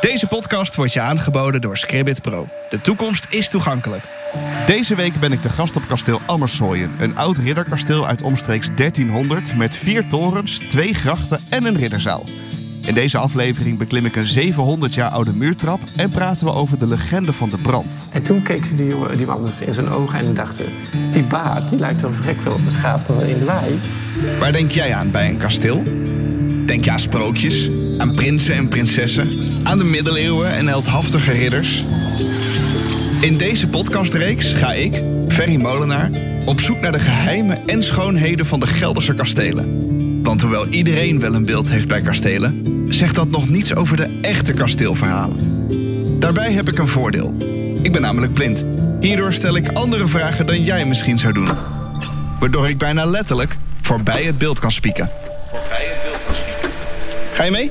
Deze podcast wordt je aangeboden door Scribbit Pro. De toekomst is toegankelijk. Deze week ben ik de gast op kasteel Ammersoyen. Een oud ridderkasteel uit omstreeks 1300 met vier torens, twee grachten en een ridderzaal. In deze aflevering beklim ik een 700 jaar oude muurtrap en praten we over de legende van de brand. En toen keek ze die, jongen- die man dus in zijn ogen en dacht ze... die baard, die lijkt wel vrek veel op de schapen in de wei. Waar denk jij aan bij een kasteel? Denk je aan sprookjes, aan prinsen en prinsessen, aan de middeleeuwen en heldhaftige ridders? In deze podcastreeks ga ik, Ferry Molenaar, op zoek naar de geheimen en schoonheden van de Gelderse kastelen. Want hoewel iedereen wel een beeld heeft bij kastelen, zegt dat nog niets over de echte kasteelverhalen. Daarbij heb ik een voordeel. Ik ben namelijk blind. Hierdoor stel ik andere vragen dan jij misschien zou doen. Waardoor ik bijna letterlijk voorbij het beeld kan spieken. Voorbij het. Ga je mee?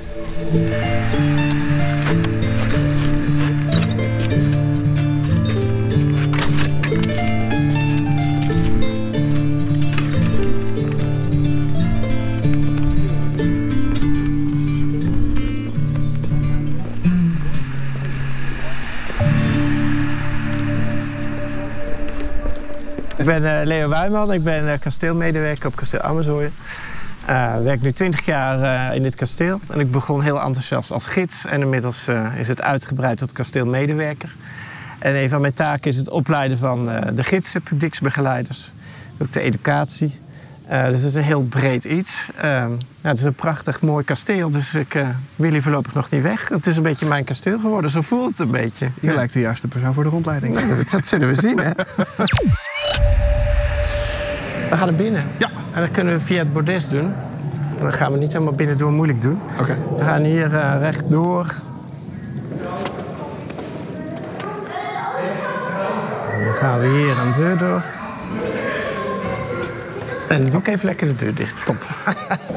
Ik ben eh, Leo Wijman, ik ben eh, kasteelmedewerker op kasteel Amerzooien. Ik werk nu 20 jaar eh, in dit kasteel. En ik begon heel enthousiast als gids. En inmiddels eh, is het uitgebreid tot kasteelmedewerker. En een van mijn taken is het opleiden van de gidsen, publieksbegeleiders. Ook de educatie. Dus het is een heel breed iets. Eh, ja, het is een prachtig mooi kasteel, dus ik wil hier voorlopig nog niet weg. Het is een beetje mijn kasteel geworden, zo voelt het een beetje. Je lijkt de juiste persoon voor de rondleiding. Dat zullen we zien, hè? We gaan naar binnen. Ja. En dat kunnen we via het bordes doen. En dan gaan we niet helemaal binnen door moeilijk doen. Oké. We gaan hier eh, rechtdoor. En dan gaan we hier een deur door. En doe ik even lekker de deur dicht. Top.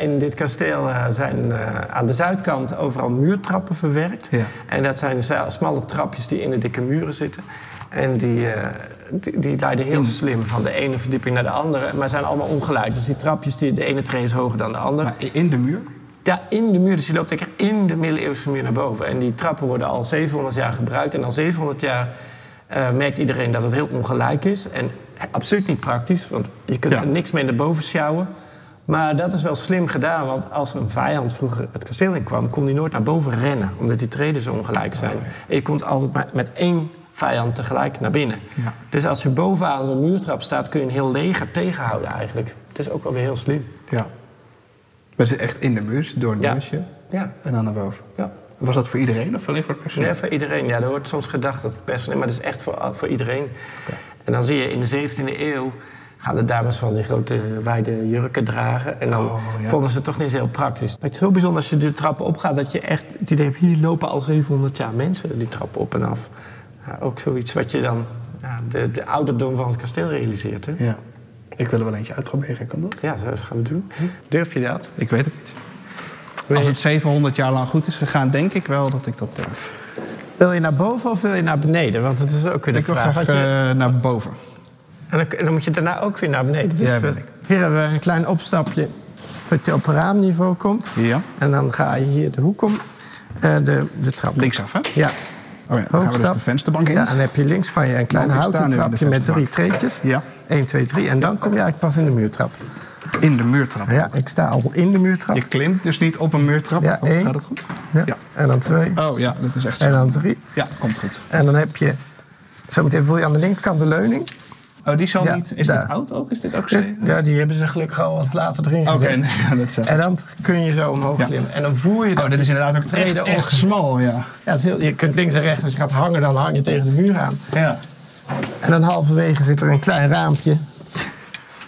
in dit kasteel eh, zijn eh, aan de zuidkant overal muurtrappen verwerkt. Ja. En dat zijn za- smalle trapjes die in de dikke muren zitten. En die, eh, die, die leiden heel slim van de ene verdieping naar de andere. Maar zijn allemaal ongelijk. Dus die trapjes, die, de ene tree is hoger dan de andere. in de muur? Ja, in de muur. Dus je loopt lekker in de middeleeuwse muur naar boven. En die trappen worden al 700 jaar gebruikt. En al 700 jaar eh, merkt iedereen dat het heel ongelijk is. En absoluut niet praktisch, want je kunt Ja. er niks mee naar boven sjouwen. Maar dat is wel slim gedaan, want als een vijand vroeger het kasteel in kwam... kon hij nooit naar boven rennen, omdat die treden zo ongelijk zijn. En je komt altijd maar met één vijand tegelijk naar binnen. Ja. Dus als je bovenaan zo'n muurtrap staat... kun je een heel leger tegenhouden eigenlijk. Het is ook wel weer heel slim. Ja. Maar is echt in de muur, door een Ja. Ja, en dan naar boven. ja. Was dat voor iedereen of alleen voor het personeel? Nee, voor iedereen. Ja, er wordt soms gedacht dat het personeel, maar dat is echt voor, voor iedereen. En dan zie je in de 17e eeuw gaan de dames van die grote wijde jurken dragen. En dan Oh, ja. vonden ze het toch niet zo heel praktisch. Maar het is heel bijzonder als je de trappen opgaat, dat je echt het idee hebt, hier lopen al 700 jaar mensen die trappen op en af. Ja, ook zoiets wat je dan, ja, de, de ouderdom van het kasteel realiseert. Hè? Ja. Ik wil er wel eentje uitproberen, kan dat? Ja, zo dat gaan we doen. Durf je dat? Ik weet het niet. Als je, het 700 jaar lang goed is gegaan, denk ik wel dat ik dat durf. wil je naar boven of wil je naar beneden? Want het is ook weer de Ik wil vraag. graag je- eh, naar boven. En dan, dan moet je daarna ook weer naar beneden. Dus Ja, eh, hier hebben we een klein opstapje tot je op raamniveau komt. Ja. En dan ga je hier de hoek om, eh, de, de trap. Linksaf, hè? Ja. Oh ja, dan gaan we dus de vensterbank in. Ja, en dan heb je links van je een klein houten trapje met drie treetjes. Ja. 1, 2, 3. En dan kom je eigenlijk pas in de muurtrap. In de muurtrap. Ja, ik sta al in de muurtrap. Je klimt dus niet op een muurtrap. Ja, Oh, één. gaat het goed? Ja. Ja. En dan twee. Oh ja, dat is echt zo. En dan drie. Ja, komt goed. En dan heb je... Zometeen voel je aan de linkerkant de leuning. Oh, die zal Ja, niet... Is daar. dit oud ook? Is dit ook zo? Ja, die hebben ze gelukkig al wat later erin Oké, gezet. nee, ja, dat is En dan kun je zo omhoog Ja. klimmen. En dan voel je dat Oh, dit is inderdaad ook echt, treden echt smal, ja. Ja, het is heel- je kunt links en rechts, als je gaat hangen, dan hang je tegen de muur aan. Ja. En dan halverwege zit er een klein raampje.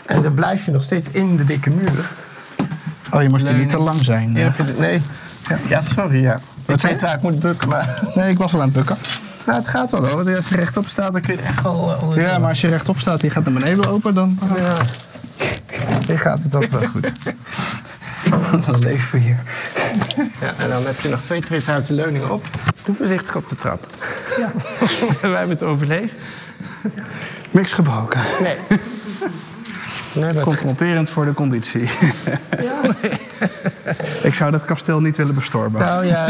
En dan blijf je nog steeds in de dikke muur. Oh, je moest Nee, niet te nee. lang zijn. De- nee. Ja, sorry, ja. Ik zei weet waar ik moet bukken, maar... Nee, ik was wel aan het bukken. Nou, het gaat wel hoor. Want als je rechtop staat, dan kun je echt wel... eh, Ja, maar als je rechtop staat, die gaat naar beneden open, dan... Ja. Hier gaat het altijd wel goed. Dan leven we hier. Ja, en dan heb je nog twee trits uit de leuning op. Doe voorzichtig op de trap. Ja. Wij hebben het overleefd. Niks gebroken. Nee. Nee, Confronterend voor de conditie. ik zou dat kasteel niet willen bestormen. Nou ja.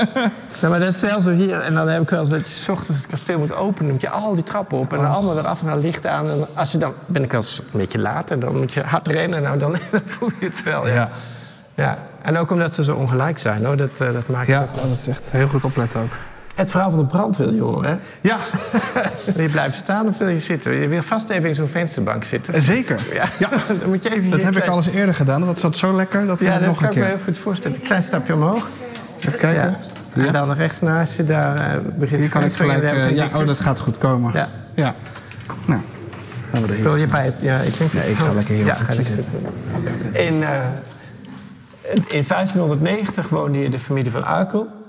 ja, maar dat is wel zo hier. En dan heb ik wel eens dat je 's ochtends het kasteel moet openen. Dan moet je al die trappen op en dan allemaal weer af en dan licht aan. En als je dan ben ik wel eens een beetje later, dan moet je hard rennen. Nou, dan, dan voel je het wel. Ja. Ja. ja. En ook omdat ze zo ongelijk zijn hoor. Dat, eh, dat maakt Ja, het ook wel. dat is echt heel goed opletten ook. Het verhaal van de brand wil je horen, hè? Ja, Wil je blijven staan of wil je zitten? Je wil vast even in zo'n vensterbank zitten. zeker. Ja, Ja, dan moet je even dat heb ik klein- al eens eerder gedaan. Dat zat zo lekker. Dat Ja, ja, dat nog kan een ik me keer. heel goed voorstellen. Een klein stapje omhoog. Even kijken. Ja. En dan rechts naast je, daar eh, begint Hier kan ik gelijk... eh, je ja, oh, dat gaat goed komen. Ja. ja. Nou, gaan we er Wil je bij het? Ja, ik denk dat Nee, ik het- ga lekker hier Ja, op het ga lekker zitten. zitten. In, eh, in 1590 woonde hier de familie van Arkel.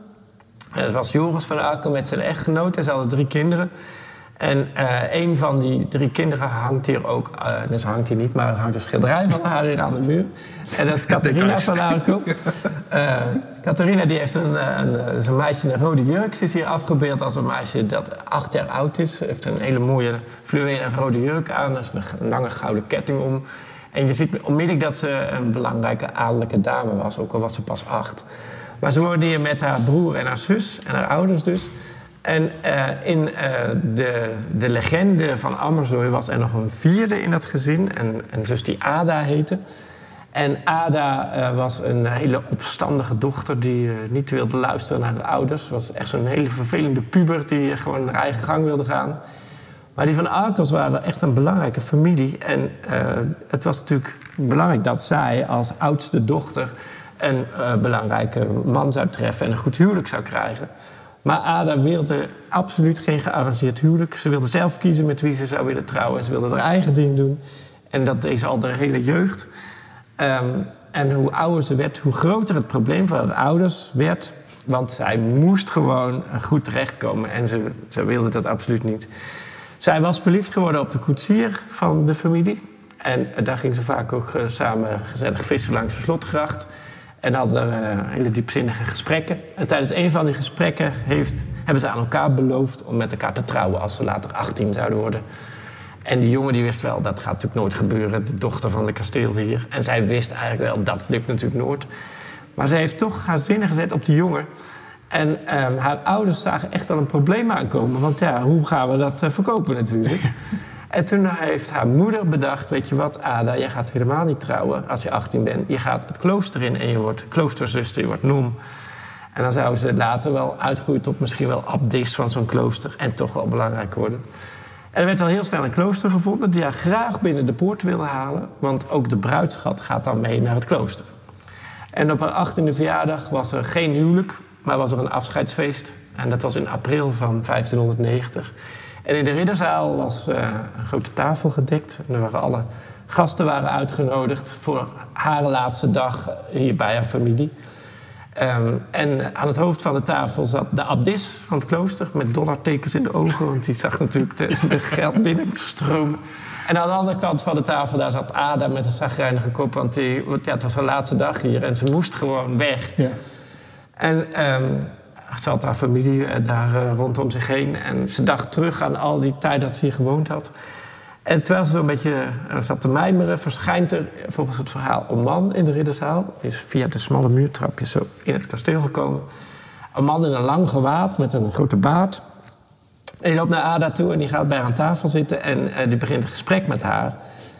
En dat was Joris van Arkel met zijn echtgenoot. En ze hadden drie kinderen. En eh, een van die drie kinderen hangt hier ook... eh dus hangt hier niet, maar er hangt een schilderij van haar hier aan de muur. En dat is Catharina van Arkel. Eh Catharina die heeft een, een, een meisje in een rode jurk. Ze is hier afgebeeld als een meisje dat acht jaar oud is. Ze heeft een hele mooie fluwelen rode jurk aan. Er is een lange gouden ketting om. En je ziet onmiddellijk dat ze een belangrijke adellijke dame was. Ook al was ze pas acht. Maar ze woonde hier met haar broer en haar zus. En haar ouders dus. En eh, in eh, de, de legende van Amersfoort was er nog een vierde in dat gezin. En een zus die Ada heette. En Ada eh, was een hele opstandige dochter die niet wilde luisteren naar haar ouders. Was echt zo'n hele vervelende puber die gewoon haar eigen gang wilde gaan. Maar die van Arkels waren echt een belangrijke familie. En het was natuurlijk belangrijk dat zij als oudste dochter een eh, belangrijke man zou treffen en een goed huwelijk zou krijgen. Maar Ada wilde absoluut geen gearrangeerd huwelijk. Ze wilde zelf kiezen met wie ze zou willen trouwen. Ze wilde haar eigen ding doen. En dat deed ze al de hele jeugd. Ehm, en hoe ouder ze werd, hoe groter het probleem voor haar ouders werd. Want zij moest gewoon goed terechtkomen. En ze, ze wilde dat absoluut niet. Zij was verliefd geworden op de koetsier van de familie. En eh, daar ging ze vaak ook eh, samen gezellig vissen langs de slotgracht. En hadden eh, hele diepzinnige gesprekken. En tijdens een van die gesprekken heeft, hebben ze aan elkaar beloofd om met elkaar te trouwen als ze later 18 zouden worden. En die jongen die wist wel, dat gaat natuurlijk nooit gebeuren. De dochter van de kasteel hier. En zij wist eigenlijk wel, dat lukt natuurlijk nooit. Maar ze heeft toch haar zinnen gezet op die jongen. En ehm, haar ouders zagen echt wel een probleem aankomen. Want ja, hoe gaan we dat eh, verkopen natuurlijk? en toen heeft haar moeder bedacht... weet je wat, Ada, jij gaat helemaal niet trouwen als je 18 bent. Je gaat het klooster in en je wordt kloosterzuster, je wordt nom. En dan zou ze later wel uitgroeien tot misschien wel abdis van zo'n klooster. En toch wel belangrijk worden. En er werd al heel snel een klooster gevonden... die haar graag binnen de poort wilde halen. Want ook de bruidschat gaat dan mee naar het klooster. En op haar 18e verjaardag was er geen huwelijk, maar was er een afscheidsfeest. En dat was in april van 1590. En in de ridderzaal was eh, een grote tafel gedekt. En er waren alle gasten waren uitgenodigd voor haar laatste dag hier bij haar familie. Ehm, en aan het hoofd van de tafel zat de abdis van het klooster... met dollartekens in de ogen, want die zag natuurlijk de, de geld binnenstromen. En aan de andere kant van de tafel daar zat Ada met een zagrijnige kop... want die, want ja, het was haar laatste dag hier en ze moest gewoon weg. Ja. En ehm, ze had haar familie eh, daar eh, rondom zich heen. En ze dacht terug aan al die tijd dat ze hier gewoond had. En terwijl ze zo'n beetje eh, zat te mijmeren... verschijnt er volgens het verhaal een man in de ridderzaal. Die is via de smalle muurtrapjes zo in het kasteel gekomen. Een man in een lang gewaad met een grote baard. En die loopt naar Ada toe en die gaat bij haar aan tafel zitten... en die begint een gesprek met haar...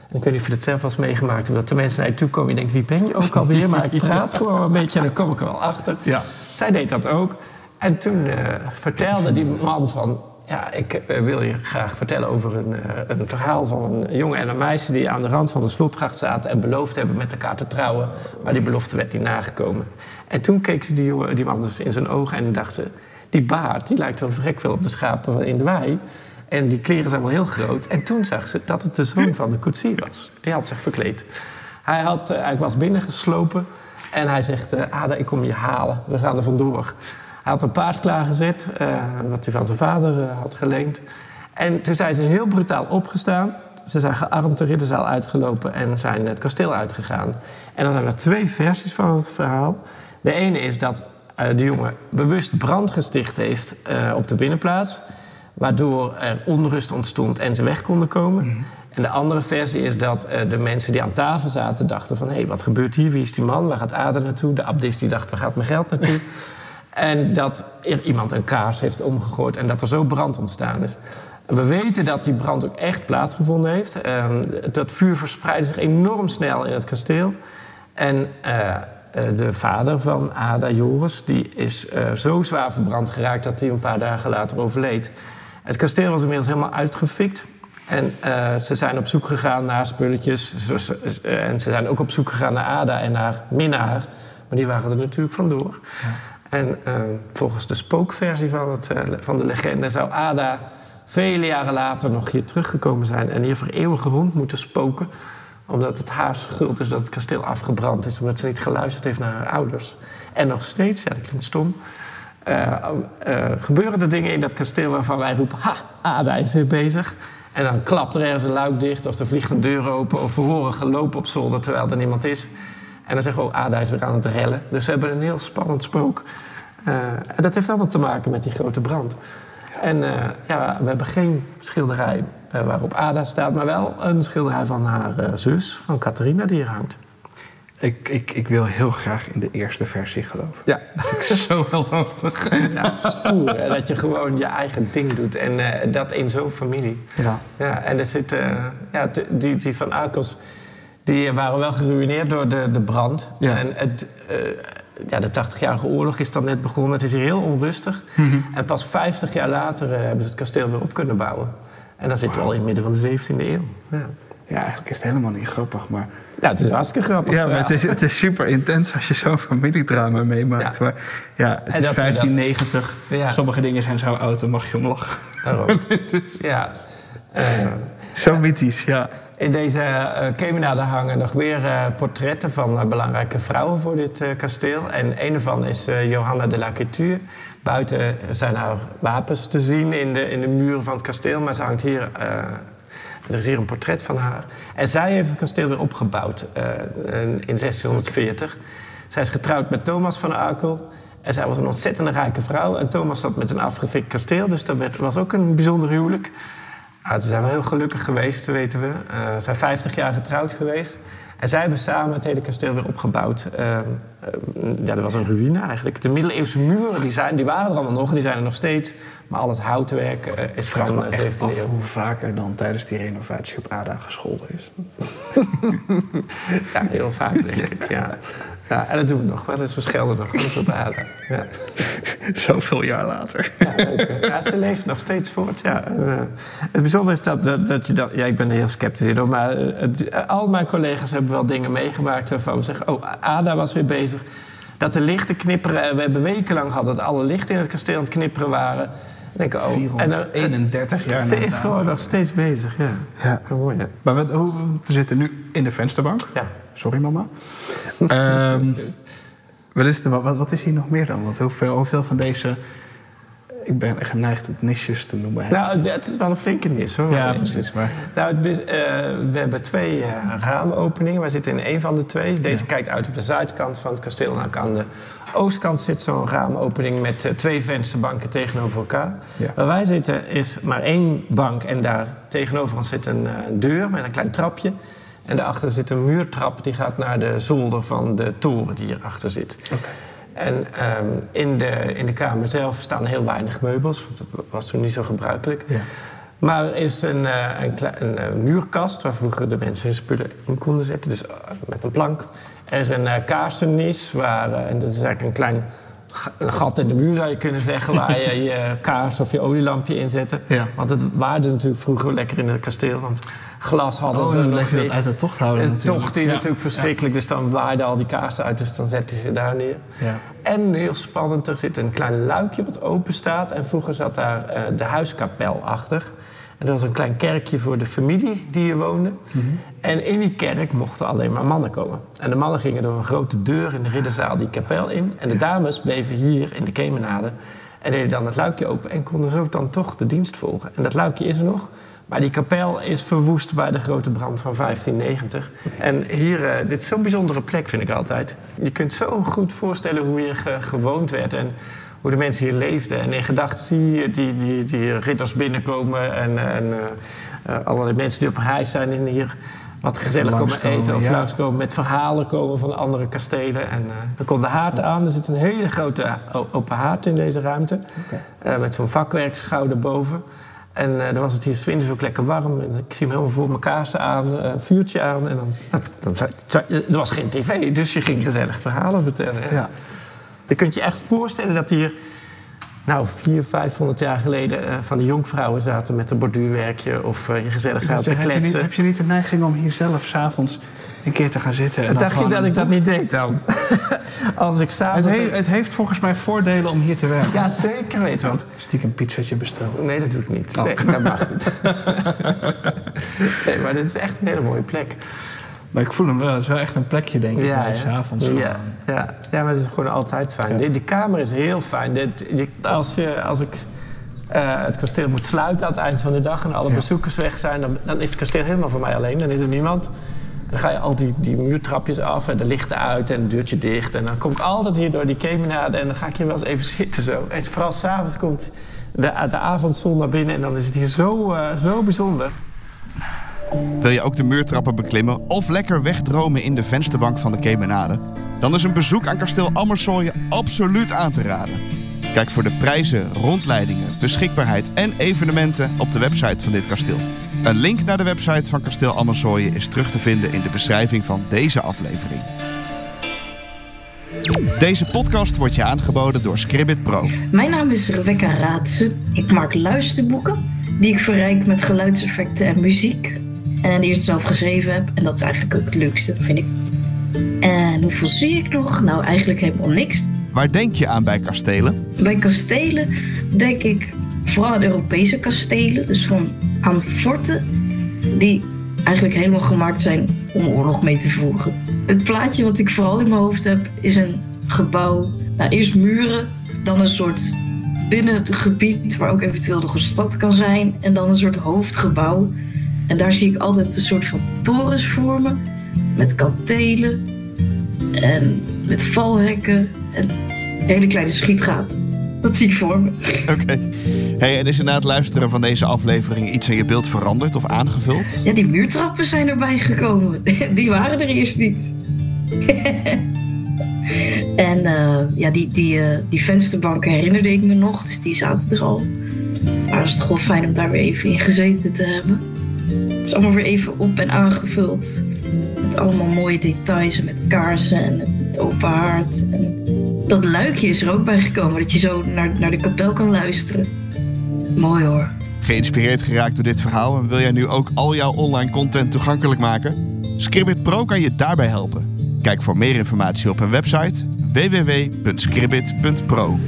En ik weet niet of je dat zelf eens meegemaakt hebt. Dat de mensen naar je toe komen. Je denkt, wie ben je ook alweer? Maar ik praat gewoon een beetje en dan kom ik er wel achter. Ja. Zij deed dat ook. En toen eh, vertelde die man van... Ja, ik eh, wil je graag vertellen over een, eh, een verhaal van een jongen en een meisje... die aan de rand van de slotgracht zaten en beloofd hebben met elkaar te trouwen. Maar die belofte werd niet nagekomen. En toen keek ze die, jongen, die man dus in zijn ogen en dacht ze... die baard, die lijkt wel vrek veel op de schapen in de wei... En die kleren zijn wel heel groot. En toen zag ze dat het de zoon van de koetsier was. Die had zich verkleed. Hij, had, hij was binnengeslopen. En hij zegt, Ada, ik kom je halen. We gaan er vandoor. Hij had een paard klaargezet. eh, wat hij van zijn vader eh, had geleend. En toen zijn ze heel brutaal opgestaan. Ze zijn gearmd de ridderzaal uitgelopen en zijn het kasteel uitgegaan. En dan zijn er twee versies van het verhaal. De ene is dat eh, de jongen bewust brand gesticht heeft op de binnenplaats... waardoor er onrust ontstond en ze weg konden komen. En de andere versie is dat de mensen die aan tafel zaten dachten van... hé, hey, wat gebeurt hier? Wie is die man? Waar gaat Ada naartoe? De abdis die dacht, waar gaat mijn geld naartoe? en dat iemand een kaars heeft omgegooid en dat er zo brand ontstaan is. We weten dat die brand ook echt plaatsgevonden heeft. Ehm, dat vuur verspreidde zich enorm snel in het kasteel. En eh, eh, de vader van Ada, Joris, die is zo zwaar verbrand geraakt... dat hij een paar dagen later overleed. Het kasteel was inmiddels helemaal uitgefikt. En ze zijn op zoek gegaan naar spulletjes. En ze zijn ook op zoek gegaan naar Ada en naar minnaar. Maar die waren er natuurlijk vandoor. Ja. En uh, volgens de spookversie van, het, uh, van de legende zou Ada vele jaren later nog hier teruggekomen zijn en hier voor eeuwig rond moeten spoken. Omdat het haar schuld is dat het kasteel afgebrand is, omdat ze niet geluisterd heeft naar haar ouders. En nog steeds, ja, dat klinkt stom, gebeuren er dingen in dat kasteel waarvan wij roepen: Ha, Ada is weer bezig. En dan klapt er ergens een luik dicht of er vliegt een deur open... of we horen gelopen op zolder terwijl er niemand is. En dan zeggen we, oh, Ada is weer aan het rellen. Dus we hebben een heel spannend spook. Uh, en dat heeft allemaal te maken met die grote brand. En uh, ja, we hebben geen schilderij uh, waarop Ada staat... maar wel een schilderij van haar zus, van Catharina, die hier hangt. Ik, ik, ik wil heel graag in de eerste versie geloven. Ja. Zo heldhaftig. Ja, stoer. Hè? Dat je gewoon je eigen ding doet. En dat in zo'n familie. Ja. ja. En er zit... Ja, die, die van Akels... Die waren wel geruineerd door de, de brand. Ja. En het, uh, ja, de 80-jarige oorlog is dan net begonnen. Het is hier heel onrustig. Mm -hmm. En pas 50 jaar later hebben ze het kasteel weer op kunnen bouwen. En dan zitten wow. we al in het midden van de 17e eeuw. Ja. Ja, eigenlijk is het helemaal niet grappig, maar... Ja, het is hartstikke grappig. Ja, maar het is, het is super intens als je zo'n familiedrama meemaakt. Ja. Maar ja, het is 1590. Ja. Sommige dingen zijn zo oud, dan mag je om lachen. is... Ja. Uh, zo mythisch, ja. In deze uh, kemenade hangen nog weer uh, portretten van belangrijke vrouwen voor dit kasteel. En een ervan is Johanna de la Couture. Buiten zijn haar wapens te zien in de, in de muren van het kasteel, maar ze hangt hier er is hier een portret van haar. En zij heeft het kasteel weer opgebouwd uh, in 1640. Zij is getrouwd met Thomas van Arkel. En zij was een ontzettend rijke vrouw. En Thomas zat met een afgefikt kasteel. Dus dat was ook een bijzonder huwelijk. Ze zijn wel heel gelukkig geweest, weten we. Uh, ze zijn 50 jaar getrouwd geweest. En zij hebben samen het hele kasteel weer opgebouwd. Uh, uh, ja, dat was een ruïne eigenlijk. De middeleeuwse muren die zijn, die waren er allemaal nog, die zijn er nog steeds. Maar al het houtwerk uh, is van de 17e eeuw. Hoe vaker dan tijdens die renovatie op Ada gescholden is. ja, heel vaak denk ik. Ja. Ja, en dat doen we nog wel eens. We schelden nog wel eens op Ada. Ja. Zoveel jaar later. Ja, ja, ze leeft nog steeds voort. Ja. Uh, het bijzondere is dat, dat, dat je dat... Ja, ik ben er heel sceptisch in. Maar het, al mijn collega's hebben wel dingen meegemaakt... waarvan we zeggen, oh, Ada was weer bezig. Dat de lichten knipperen. We hebben wekenlang gehad dat alle lichten in het kasteel aan het knipperen waren. Denk, oh, 431 en, jaar. Ze is gewoon nog steeds bezig, ja. ja. Mooi, ja. Maar we, hoe, we zitten nu in de vensterbank. Ja. Sorry, mama. Um, wat, is er, wat, wat, is hier nog meer dan? Want hoeveel, hoeveel van deze... Ik ben geneigd het nisjes te noemen. Nou, het is wel een flinke nis, hoor. Ja, precies. Maar... Nou, het, uh, we hebben twee uh, raamopeningen. Wij zitten in één van de twee. Deze ja. kijkt uit op de zuidkant van het kasteel. En ook aan de oostkant zit zo'n raamopening met uh, twee vensterbanken tegenover elkaar. Ja. Waar wij zitten is maar één bank. En daar tegenover ons zit een deur met een klein trapje. En daarachter zit een muurtrap die gaat naar de zolder van de toren die hierachter zit. Okay. En um, in, de, in de kamer zelf staan heel weinig meubels, want dat was toen niet zo gebruikelijk. Ja. Maar er is een, uh, een, een, een, muurkast waar vroeger de mensen hun spullen in konden zetten, dus uh, met een plank. Er is een uh, kaarsennis, waar, en dat is eigenlijk een klein een gat in de muur zou je kunnen zeggen, waar je je kaars of je olielampje in zette. Ja. Want het waarde natuurlijk vroeger lekker in het kasteel. Want glas hadden oh, ze dan bleef je dat uit de tocht houden. De tocht die ja. natuurlijk verschrikkelijk. Dus dan waarden al die kaarsen uit, dus dan zette je ze daar neer. Ja. En heel spannend, er zit een klein luikje wat open staat. En vroeger zat daar uh, de huiskapel achter. En dat was een klein kerkje voor de familie die hier woonde. Mm -hmm. En in die kerk mochten alleen maar mannen komen. En de mannen gingen door een grote deur in de ridderzaal die kapel in. En de dames bleven hier in de kemenade. En deden dan het luikje open en konden zo dan toch de dienst volgen. En dat luikje is er nog. Maar die kapel is verwoest bij de grote brand van 1590. En hier, uh, dit is zo'n bijzondere plek, vind ik altijd. Je kunt zo goed voorstellen hoe hier ge gewoond werd en hoe de mensen hier leefden. En in gedachten zie je die, die, die ridders binnenkomen en, en uh, uh, allerlei mensen die op reis zijn en hier wat gezellig komen eten of ja. langskomen met verhalen komen van andere kastelen. En uh, er komt de haard aan. Er zit een hele grote open haard in deze ruimte. Okay. Uh, met zo'n vakwerkschouder boven. En uh, dan was het hier zwinters ook lekker warm. En ik zie hem helemaal voor elkaar staan aan, uh, vuurtje aan. En dan, dan, er was geen tv, dus je ging gezellig verhalen vertellen. Ja. Je kunt je echt voorstellen dat hier nou, 400, 500 jaar geleden uh, van de jonkvrouwen zaten met een borduurwerkje of uh, gezellig zaten te kletsen. Heb je, niet, heb je niet de neiging om hier zelf s'avonds een keer te gaan zitten? En dacht je dat ik dat niet deed dan? Als ik s'avonds... Het, het, heeft volgens mij voordelen om hier te werken. Ja, zeker weten. Want... Stiekem pizzatje bestellen. Nee, dat doe ik niet. Oh. Nee, dat mag niet. nee, maar dit is echt een hele mooie plek. Maar ik voel hem wel. Het is wel echt een plekje, denk ik, ja, s'avonds. Ja, ja. ja, maar het is gewoon altijd fijn. Die, die, kamer is heel fijn. Dit, als, je, als ik uh, het kasteel moet sluiten aan het eind van de dag... en alle bezoekers weg zijn, dan, dan, is het kasteel helemaal voor mij alleen. Dan is er niemand. Dan ga je al die, die muurtrapjes af en de lichten uit en het deurtje dicht. En dan kom ik altijd hier door die kemenade en dan ga ik hier wel eens even zitten zo. En vooral s'avonds komt de, de avondzon naar binnen en dan is het hier zo, uh, zo bijzonder. Wil je ook de muurtrappen beklimmen of lekker wegdromen in de vensterbank van de Kemenade? Dan is een bezoek aan kasteel Ammersoyen absoluut aan te raden. Kijk voor de prijzen, rondleidingen, beschikbaarheid en evenementen op de website van dit kasteel. Een link naar de website van kasteel Ammersoyen is terug te vinden in de beschrijving van deze aflevering. Deze podcast wordt je aangeboden door Scribbit Pro. Mijn naam is Rebecca Raadsen. Ik maak luisterboeken die ik verrijk met geluidseffecten en muziek. En die eerst zelf geschreven heb. En dat is eigenlijk ook het leukste, vind ik. En hoeveel zie ik nog? Nou, eigenlijk helemaal niks. Waar denk je aan bij kastelen? Bij kastelen denk ik vooral aan Europese kastelen. Dus van aan forten die eigenlijk helemaal gemaakt zijn om oorlog mee te voeren. Het plaatje wat ik vooral in mijn hoofd heb is een gebouw. Nou, eerst muren, dan een soort binnen het gebied waar ook eventueel nog een stad kan zijn. En dan een soort hoofdgebouw en daar zie ik altijd een soort van torens vormen. Met kantelen. En met valhekken. En hele kleine schietgaten. Dat zie ik voor me. Oké. Hey, en is er na het luisteren van deze aflevering iets in je beeld veranderd of aangevuld? Ja, die muurtrappen zijn erbij gekomen. Die waren er eerst niet. en uh, ja, die, die, uh, die vensterbanken herinnerde ik me nog, dus die zaten er al. Maar het is toch wel fijn om daar weer even in gezeten te hebben. Het is allemaal weer even op en aangevuld. Met allemaal mooie details en met kaarsen en het open haard. Dat luikje is er ook bij gekomen, dat je zo naar, naar de kapel kan luisteren. Mooi hoor. Geïnspireerd geraakt door dit verhaal en wil jij nu ook al jouw online content toegankelijk maken? Scribbit Pro kan je daarbij helpen. Kijk voor meer informatie op hun website www.scribbit.pro.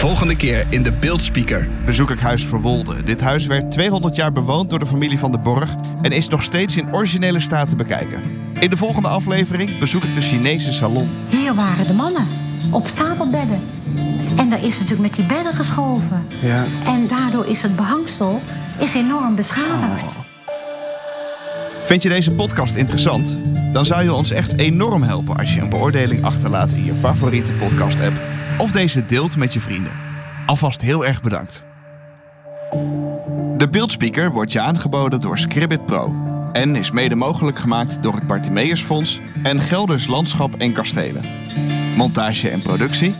Volgende keer in de Beeldspeaker bezoek ik Huis Verwolde. Dit huis werd 200 jaar bewoond door de familie van de Borg en is nog steeds in originele staat te bekijken. In de volgende aflevering bezoek ik de Chinese salon. Hier waren de mannen op stapelbedden. En daar is natuurlijk met die bedden geschoven. Ja. En daardoor is het behangsel is enorm beschadigd. Oh. Vind je deze podcast interessant? Dan zou je ons echt enorm helpen als je een beoordeling achterlaat in je favoriete podcast-app of deze deelt met je vrienden. Alvast heel erg bedankt. De beeldspeaker wordt je aangeboden door Scribbit Pro en is mede mogelijk gemaakt door het Bartimeus Fonds en Gelders Landschap en Kastelen. Montage en productie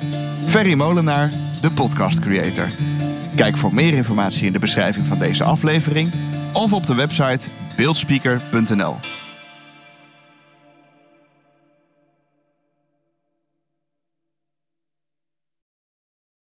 Ferry Molenaar, de podcast creator. Kijk voor meer informatie in de beschrijving van deze aflevering of op de website beeldspeaker.nl.